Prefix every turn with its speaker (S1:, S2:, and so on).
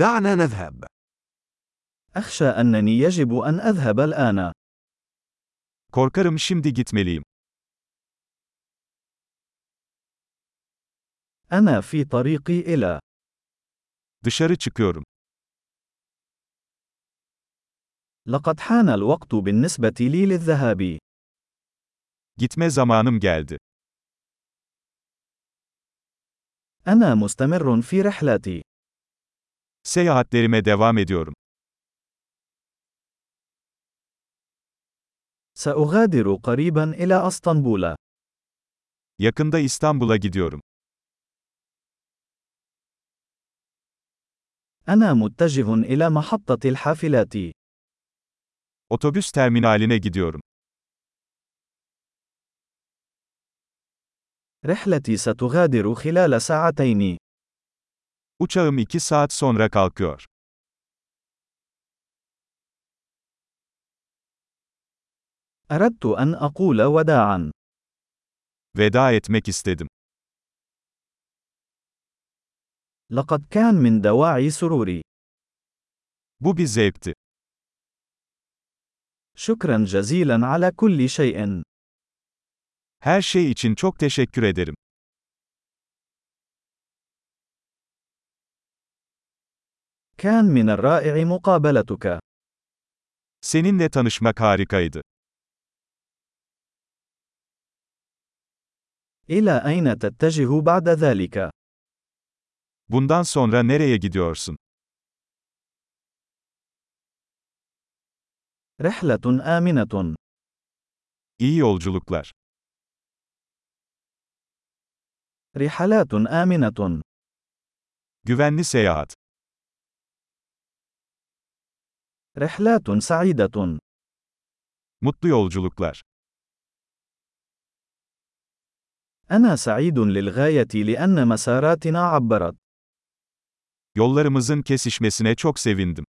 S1: دعنا نذهب.
S2: أخشى أنني يجب أن أذهب الآن.
S3: Korkarım şimdi gitmeliyim.
S2: أنا في طريقي إلى.
S3: Dışarı çıkıyorum.
S2: لقد حان الوقت بالنسبة لي للذهاب.
S3: Gitme zamanım geldi.
S2: أنا مستمر في رحلتي.
S3: Seyahatlerime devam ediyorum.
S2: سأغادر قريبا إلى أسطنبول.
S3: Yakında İstanbul'a gidiyorum.
S2: أنا متجه إلى محطة الحافلات.
S3: Otobüs terminaline gidiyorum.
S2: رحلتي ستغادر خلال ساعتين.
S3: Uçağım 2 saat sonra kalkıyor.
S2: أردت أن أقول وداعا.
S3: Veda etmek istedim.
S2: لقد كان من دواعي سروري.
S3: Bu bir zevkti.
S2: شكرا جزيلا على كل شيء.
S3: Her şey için çok teşekkür ederim.
S2: كان من الرائع مقابلتك.
S3: Seninle tanışmak harikaydı.
S2: إلى أين تتجه بعد ذلك؟
S3: Bundan sonra nereye gidiyorsun?
S2: رحلة آمنة.
S3: İyi yolculuklar.
S2: رحلات آمنة.
S3: Güvenli seyahat.
S2: رحلات سعيدة.
S3: Mutlu yolculuklar.
S2: أنا سعيد للغاية لأن مساراتنا عبرت.
S3: Yollarımızın kesişmesine çok sevindim.